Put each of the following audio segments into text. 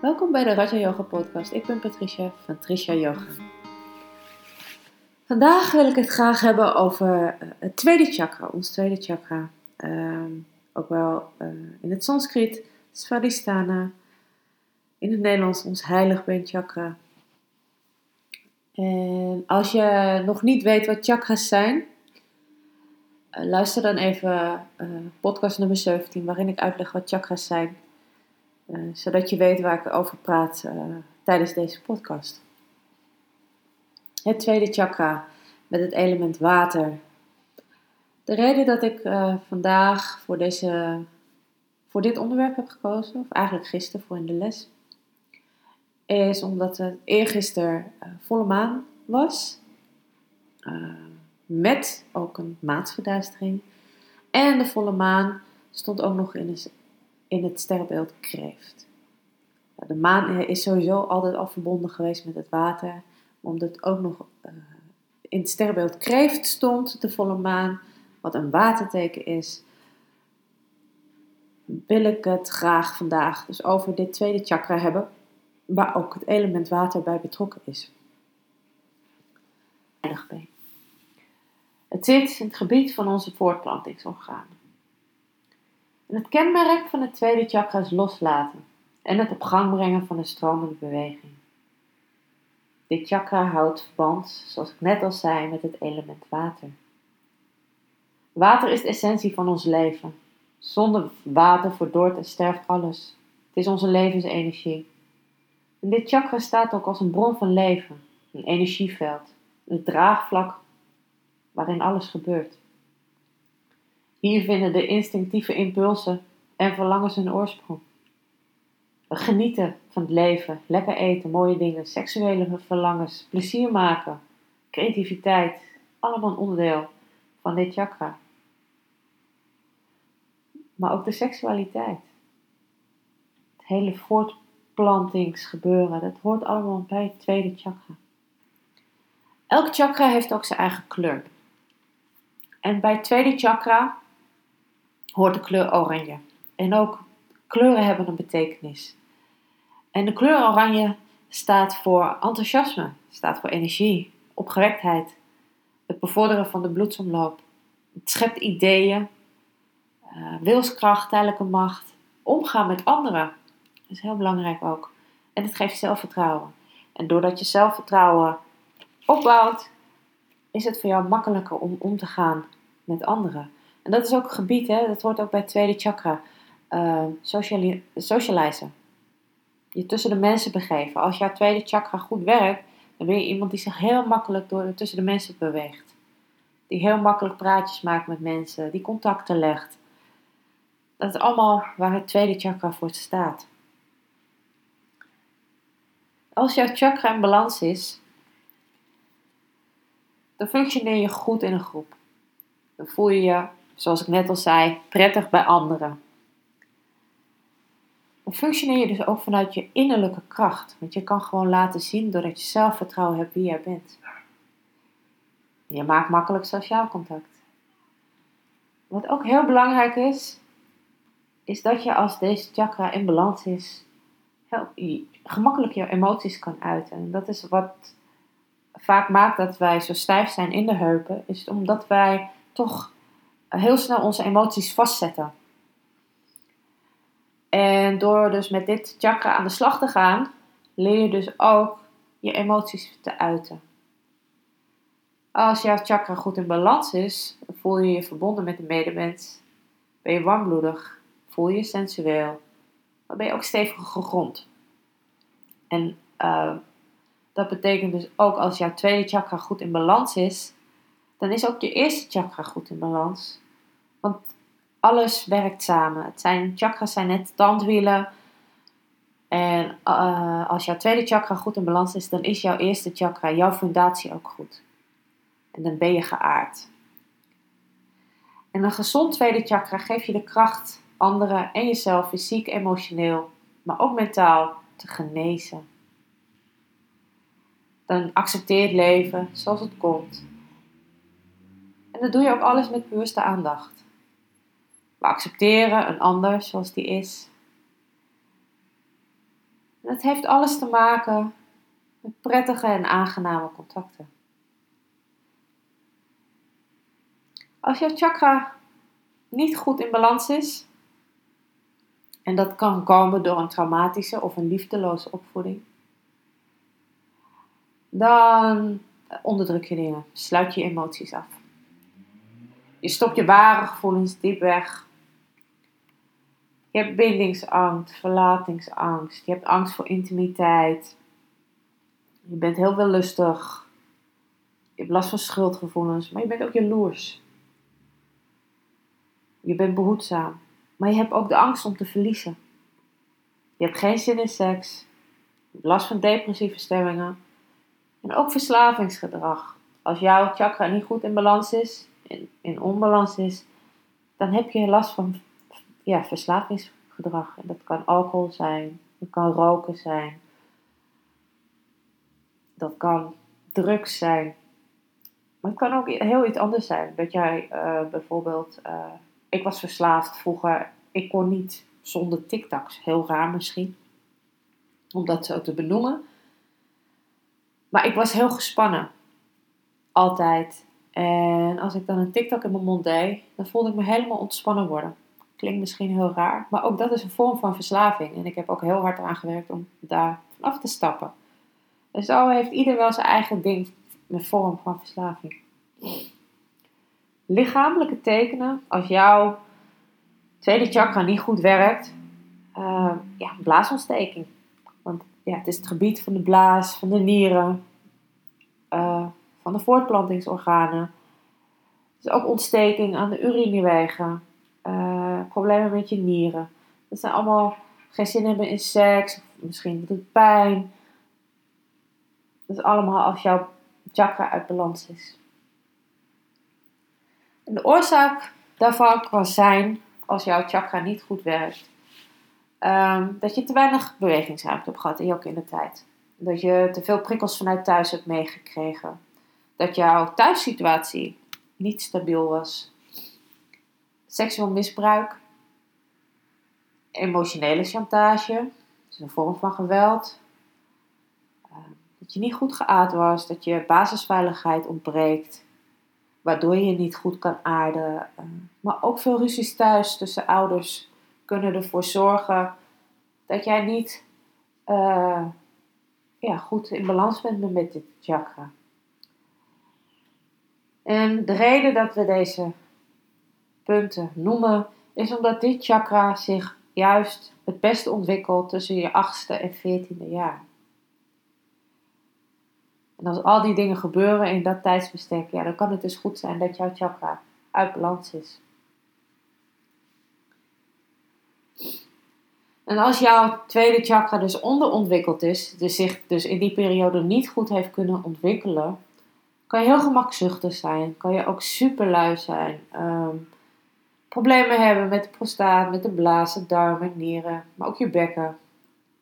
Welkom bij de Raja Yoga Podcast. Ik ben Patricia van Tricia Yoga. Vandaag wil ik het graag hebben over eh, het tweede chakra, ons tweede chakra. Ehm, ook wel uh, in het Sanskriet, Svadhisthana. In het Nederlands ons heilig chakra. En als je nog niet weet wat chakras zijn, uh, luister dan even podcast nummer 17, waarin ik uitleg wat chakras zijn. Eh, zodat je weet waar ik over praat uh, tijdens deze podcast. Het tweede chakra met het element water. De reden dat ik uh, vandaag voor, deze, voor dit onderwerp heb gekozen, of eigenlijk gisteren voor in de les, is omdat het eergisteren volle maan was. met ook een maansverduistering. En de volle maan stond ook nog in een in het sterrenbeeld kreeft. De maan is sowieso altijd al verbonden geweest met het water, omdat ook nog uh, in het sterrenbeeld kreeft stond, de volle maan, wat een waterteken is, wil ik het graag vandaag dus over dit tweede chakra hebben, waar ook het element water bij betrokken is. Het zit in het gebied van onze voortplantingsorganen. Het kenmerk van het tweede chakra is loslaten en het op gang brengen van een stromende beweging. Dit chakra houdt verband, zoals ik net al zei, met het element water. Water is de essentie van ons leven. Zonder water verdort en sterft alles. Het is onze levensenergie. En dit chakra staat ook als een bron van leven, een energieveld, een draagvlak waarin alles gebeurt. Hier vinden de instinctieve impulsen en verlangens hun oorsprong. We genieten van het leven, lekker eten, mooie dingen, seksuele verlangens, plezier maken, creativiteit, allemaal onderdeel van dit chakra. Maar ook de seksualiteit. Het hele voortplantingsgebeuren, dat hoort allemaal bij het tweede chakra. Elk chakra heeft ook zijn eigen kleur. En bij het tweede chakra hoort de kleur oranje. En ook kleuren hebben een betekenis. En de kleur oranje staat voor enthousiasme, staat voor energie, opgewektheid, het bevorderen van de bloedsomloop. Het schept ideeën, uh, wilskracht, tijdelijke macht, omgaan met anderen. Dat is heel belangrijk ook. En het geeft zelfvertrouwen. En doordat je zelfvertrouwen opbouwt, is het voor jou makkelijker om om te gaan met anderen. En dat is ook een gebied, hè? dat hoort ook bij het tweede chakra. Uh, socializen. Je tussen de mensen begeven. Als jouw tweede chakra goed werkt, dan ben je iemand die zich heel makkelijk door, tussen de mensen beweegt. Die heel makkelijk praatjes maakt met mensen, die contacten legt. Dat is allemaal waar het tweede chakra voor staat. Als jouw chakra in balans is, dan functioneer je goed in een groep. Dan voel je je zoals ik net al zei, prettig bij anderen. Functioneer je dus ook vanuit je innerlijke kracht. Want je kan gewoon laten zien doordat je zelfvertrouwen hebt wie jij bent. Je maakt makkelijk sociaal contact. Wat ook heel belangrijk is, is dat je als deze chakra in balans is, gemakkelijk je emoties kan uiten. En dat is wat vaak maakt dat wij zo stijf zijn in de heupen, is omdat wij toch heel snel onze emoties vastzetten. En door dus met dit chakra aan de slag te gaan, leer je dus ook je emoties te uiten. Als jouw chakra goed in balans is, voel je je verbonden met de medemens. Ben je warmbloedig, voel je sensueel, maar ben je ook stevig gegrond. En uh, dat betekent dus ook als jouw tweede chakra goed in balans is, dan is ook je eerste chakra goed in balans. Want alles werkt samen. Het zijn, chakras zijn net tandwielen. En uh, als jouw tweede chakra goed in balans is, dan is jouw eerste chakra, jouw fundatie ook goed. En dan ben je geaard. En een gezond tweede chakra geeft je de kracht anderen en jezelf fysiek, emotioneel, maar ook mentaal te genezen. Dan accepteer het leven zoals het komt. En dan doe je ook alles met bewuste aandacht. We accepteren een ander zoals die is. En het heeft alles te maken met prettige en aangename contacten. Als jouw chakra niet goed in balans is, en dat kan komen door een traumatische of een liefdeloze opvoeding, dan onderdruk je dingen, sluit je emoties af. Je stopt je ware gevoelens diep weg. Je hebt bindingsangst, verlatingsangst, je hebt angst voor intimiteit. Je bent heel veel lustig. Je hebt last van schuldgevoelens, maar je bent ook jaloers. Je bent behoedzaam, maar je hebt ook de angst om te verliezen. Je hebt geen zin in seks. Je hebt last van depressieve stemmingen. En ook verslavingsgedrag. Als jouw chakra niet goed in balans is, in, in onbalans is, dan heb je last van ja, verslavingsgedrag. En dat kan alcohol zijn, dat kan roken zijn, dat kan drugs zijn. Maar het kan ook heel iets anders zijn. Dat jij uh, bijvoorbeeld, uh, ik was verslaafd vroeger, ik kon niet zonder TikToks. Heel raar misschien, om dat zo te benoemen. Maar ik was heel gespannen. Altijd. En als ik dan een TikTok in mijn mond deed, dan voelde ik me helemaal ontspannen worden. Klinkt misschien heel raar, maar ook dat is een vorm van verslaving. En ik heb ook heel hard eraan gewerkt om daar vanaf te stappen. Dus zo heeft ieder wel zijn eigen ding, een vorm van verslaving. Lichamelijke tekenen, als jouw tweede chakra niet goed werkt, uh, ja, blaasontsteking. Want ja, het is het gebied van de blaas, van de nieren, van de voortplantingsorganen. Dus ook ontsteking aan de urinewegen, uh, problemen met je nieren. Dat zijn allemaal geen zin hebben in seks, misschien doet pijn. Dat is allemaal als jouw chakra uit balans is. En de oorzaak daarvan kan zijn, als jouw chakra niet goed werkt, um, dat je te weinig bewegingsruimte hebt gehad in jouw kindertijd. Dat je te veel prikkels vanuit thuis hebt meegekregen. Dat jouw thuissituatie niet stabiel was. Seksueel misbruik. Emotionele chantage. Is een vorm van geweld. Ehm, dat je niet goed geaard was. Dat je basisveiligheid ontbreekt. Waardoor je niet goed kan aarden. Ehm, maar ook veel ruzies thuis tussen ouders kunnen ervoor zorgen dat jij niet uh, ja, goed in balans bent met dit chakra. En de reden dat we deze punten noemen, is omdat dit chakra zich juist het beste ontwikkelt tussen je achtste en veertiende jaar. En als al die dingen gebeuren in dat tijdsbestek, ja, dan kan het dus goed zijn dat jouw chakra uit balans is. En als jouw tweede chakra dus onderontwikkeld is, dus zich dus in die periode niet goed heeft kunnen ontwikkelen, kan je heel gemakzuchtig zijn. Kan je ook superlui zijn. Um, problemen hebben met de prostaat, met de blaas, de darmen, nieren, maar ook je bekken,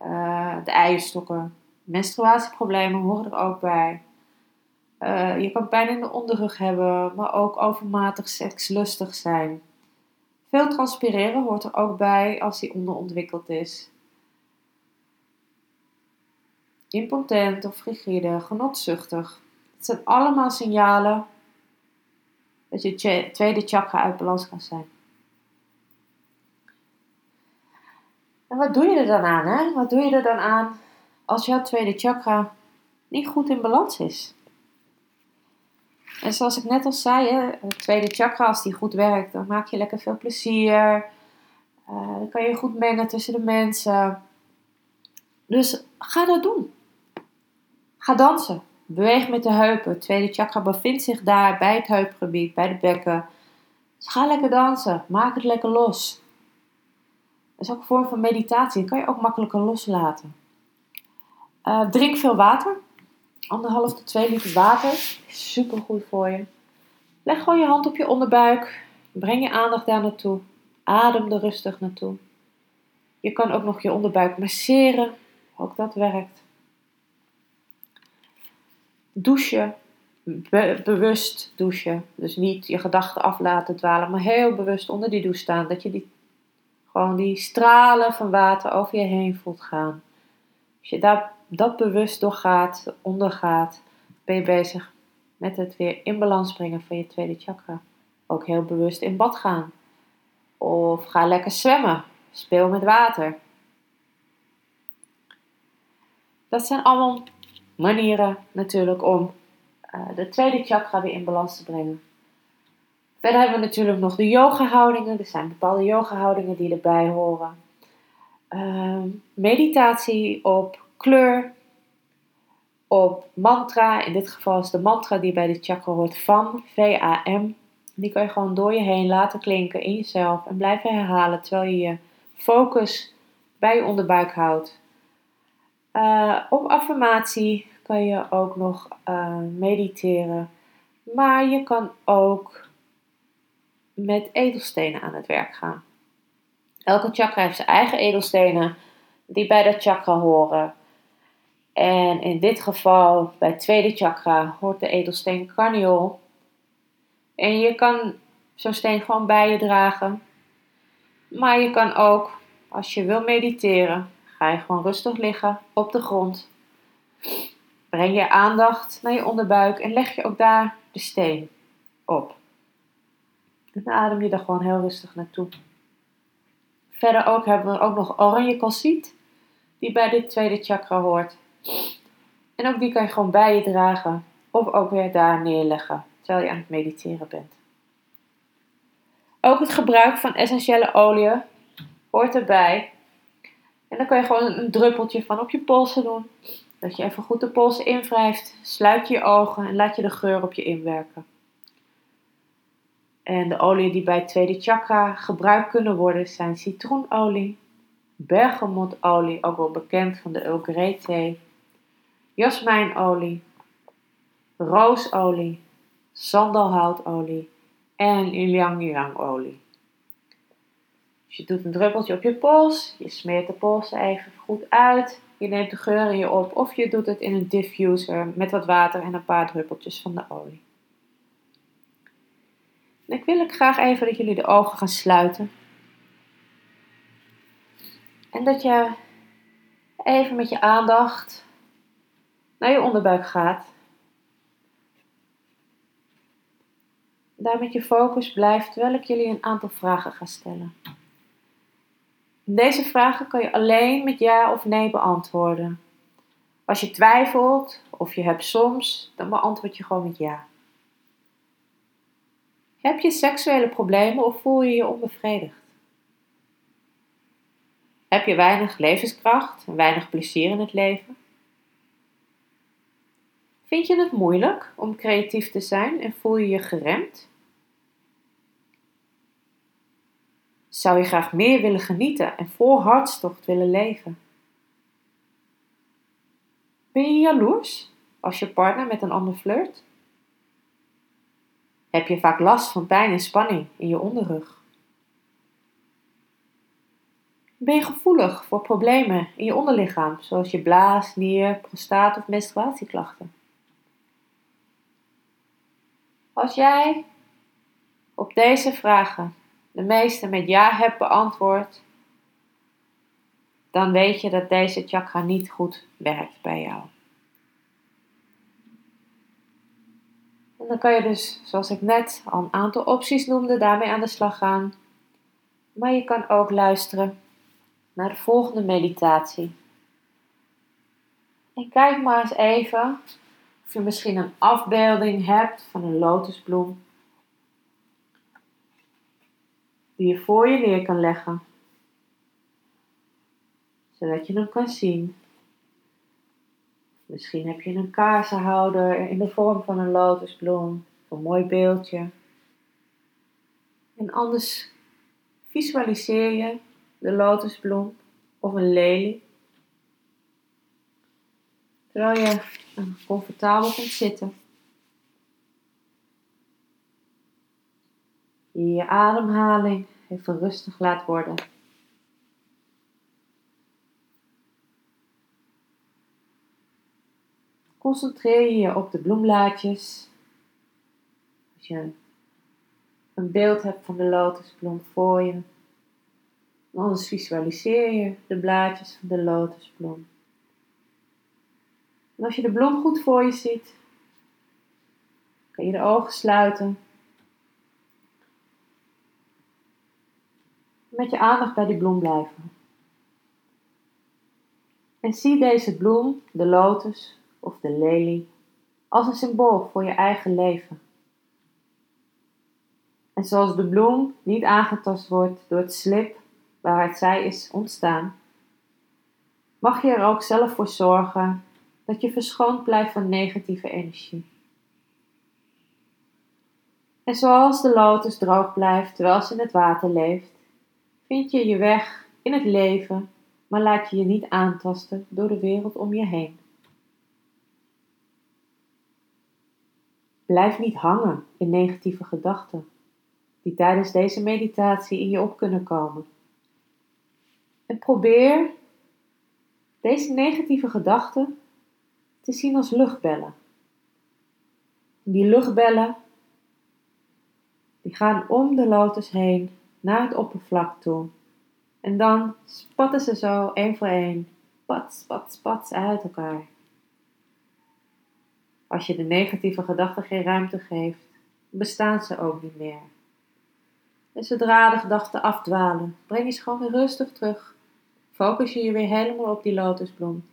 uh, de eierstokken. Menstruatieproblemen horen er ook bij. Uh, je kan pijn in de onderrug hebben, maar ook overmatig sekslustig zijn. Veel transpireren hoort er ook bij als die onderontwikkeld is. Impotent of frigide, genotzuchtig. Het zijn allemaal signalen dat je tweede chakra uit balans kan zijn. En wat doe je er dan aan? Hè? Wat doe je er dan aan als jouw tweede chakra niet goed in balans is? En zoals ik net al zei, het tweede chakra, als die goed werkt, dan maak je lekker veel plezier. Uh, dan kan je goed mengen tussen de mensen. Dus ga dat doen. Ga dansen. Beweeg met de heupen. Het tweede chakra bevindt zich daar bij het heupgebied, bij de bekken. Dus ga lekker dansen. Maak het lekker los. Dat is ook een vorm van meditatie. Dat kan je ook makkelijker loslaten. Uh, drink veel water anderhalf tot 2 liter water. Super goed voor je. Leg gewoon je hand op je onderbuik. Breng je aandacht daar naartoe. Adem er rustig naartoe. Je kan ook nog je onderbuik masseren. Ook dat werkt. Douchen. bewust douchen. Dus niet je gedachten af laten dwalen, maar heel bewust onder die douche staan. Dat je die, gewoon die stralen van water over je heen voelt gaan. Als je daar, dat bewust doorgaat, ondergaat, ben je bezig met het weer in balans brengen van je tweede chakra. Ook heel bewust in bad gaan. Of ga lekker zwemmen. Speel met water. Dat zijn allemaal manieren natuurlijk om uh, de tweede chakra weer in balans te brengen. Verder hebben we natuurlijk nog de yoga-houdingen. Er zijn bepaalde yoga-houdingen die erbij horen. Uh, meditatie op kleur, op mantra. In dit geval is de mantra die bij de chakra hoort van, V-A-M. Die kan je gewoon door je heen laten klinken in jezelf en blijven herhalen terwijl je je focus bij je onderbuik houdt. Uh, op affirmatie kan je ook nog uh, mediteren. Maar je kan ook met edelstenen aan het werk gaan. Elke chakra heeft zijn eigen edelstenen die bij dat chakra horen. En in dit geval, bij het tweede chakra, hoort de edelsteen carniol. En je kan zo'n steen gewoon bij je dragen. Maar je kan ook, als je wil mediteren, ga gewoon rustig liggen op de grond. Breng je aandacht naar je onderbuik en leg je ook daar de steen op. En adem je er gewoon heel rustig naartoe. Verder ook hebben we ook nog oranje calciet, die bij dit tweede chakra hoort. En ook die kan je gewoon bij je dragen of ook weer daar neerleggen terwijl je aan het mediteren bent. Ook het gebruik van essentiële oliën hoort erbij. En dan kan je gewoon een druppeltje van op je polsen doen. Dat je even goed de polsen invrijft. Sluit je ogen en laat je de geur op je inwerken. En de oliën die bij het tweede chakra gebruikt kunnen worden zijn citroenolie, bergamotolie, ook wel bekend van de Grey thee, jasmijnolie, roosolie, sandalhoutolie en ylang olie. Dus je doet een druppeltje op je pols, je smeert de pols even goed uit, je neemt de geur in je op of je doet het in een diffuser met wat water en een paar druppeltjes van de olie. En ik wil ik graag even dat jullie de ogen gaan sluiten. En dat je even met je aandacht naar je onderbuik gaat. Daar met je focus blijft terwijl ik jullie een aantal vragen ga stellen. Deze vragen kan je alleen met ja of nee beantwoorden. Als je twijfelt of je hebt soms, dan beantwoord je gewoon met ja. Heb je seksuele problemen of voel je je onbevredigd? Heb je weinig levenskracht en weinig plezier in het leven? Vind je het moeilijk om creatief te zijn en voel je je geremd? Zou je graag meer willen genieten en vol hartstocht willen leven? Ben je jaloers als je partner met een ander flirt? Heb je vaak last van pijn en spanning in je onderrug? Ben je gevoelig voor problemen in je onderlichaam, zoals je blaas, nier, prostaat of menstruatieklachten? Als jij op deze vragen de meeste met ja hebt beantwoord, dan weet je dat deze chakra niet goed werkt bij jou. En dan kan je dus, zoals ik net al een aantal opties noemde, daarmee aan de slag gaan. Maar je kan ook luisteren naar de volgende meditatie. En kijk maar eens even of je misschien een afbeelding hebt van een lotusbloem die je voor je neer kan leggen, zodat je hem kan zien. Misschien heb je een kaarsenhouder in de vorm van een lotusbloem, een mooi beeldje. En anders visualiseer je de lotusbloem of een lelie. Terwijl je comfortabel kunt zitten. Je je ademhaling even rustig laat worden. Concentreer je op de bloemblaadjes. Als je een beeld hebt van de lotusbloem voor je, anders visualiseer je de blaadjes van de lotusbloem. En als je de bloem goed voor je ziet, kan je de ogen sluiten. Met je aandacht bij die bloem blijven. En zie deze bloem, de lotus of de lelie, als een symbool voor je eigen leven. En zoals de bloem niet aangetast wordt door het slip waaruit zij is ontstaan, mag je er ook zelf voor zorgen dat je verschoond blijft van negatieve energie. En zoals de lotus droog blijft terwijl ze in het water leeft, vind je je weg in het leven, maar laat je je niet aantasten door de wereld om je heen. Blijf niet hangen in negatieve gedachten die tijdens deze meditatie in je op kunnen komen. En probeer deze negatieve gedachten te zien als luchtbellen. Die luchtbellen die gaan om de lotus heen naar het oppervlak toe. En dan spatten ze zo één voor één, pat, spat, spat uit elkaar. Als je de negatieve gedachten geen ruimte geeft, bestaan ze ook niet meer. En zodra de gedachten afdwalen, breng je ze gewoon weer rustig terug. Focus je je weer helemaal op die lotusbloem.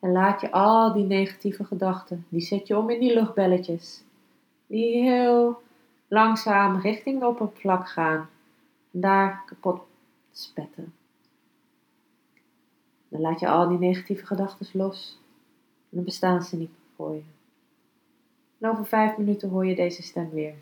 En laat je al die negatieve gedachten, die zet je om in die luchtbelletjes. Die heel langzaam richting de oppervlak gaan. Daar kapot spetten. Dan laat je al die negatieve gedachten los. En dan bestaan ze niet voor je. En over vijf minuten hoor je deze stem weer.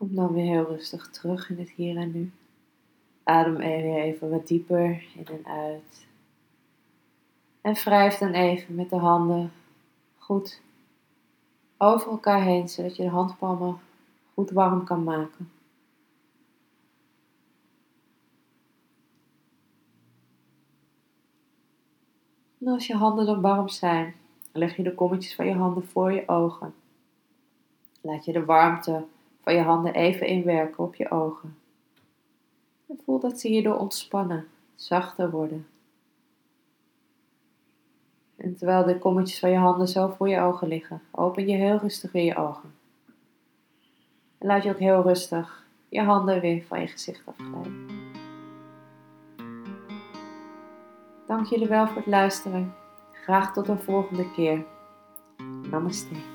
Kom dan weer heel rustig terug in het hier en nu. Adem weer even wat dieper in en uit. En wrijf dan even met de handen goed over elkaar heen, zodat je de handpalmen goed warm kan maken. En als je handen dan warm zijn, leg je de kommetjes van je handen voor je ogen. Laat je de warmte van je handen even inwerken op je ogen. En voel dat ze hierdoor ontspannen, zachter worden. En terwijl de kommetjes van je handen zo voor je ogen liggen, open je heel rustig weer je ogen. En laat je ook heel rustig je handen weer van je gezicht afglijden. Dank jullie wel voor het luisteren. Graag tot een volgende keer. Namaste.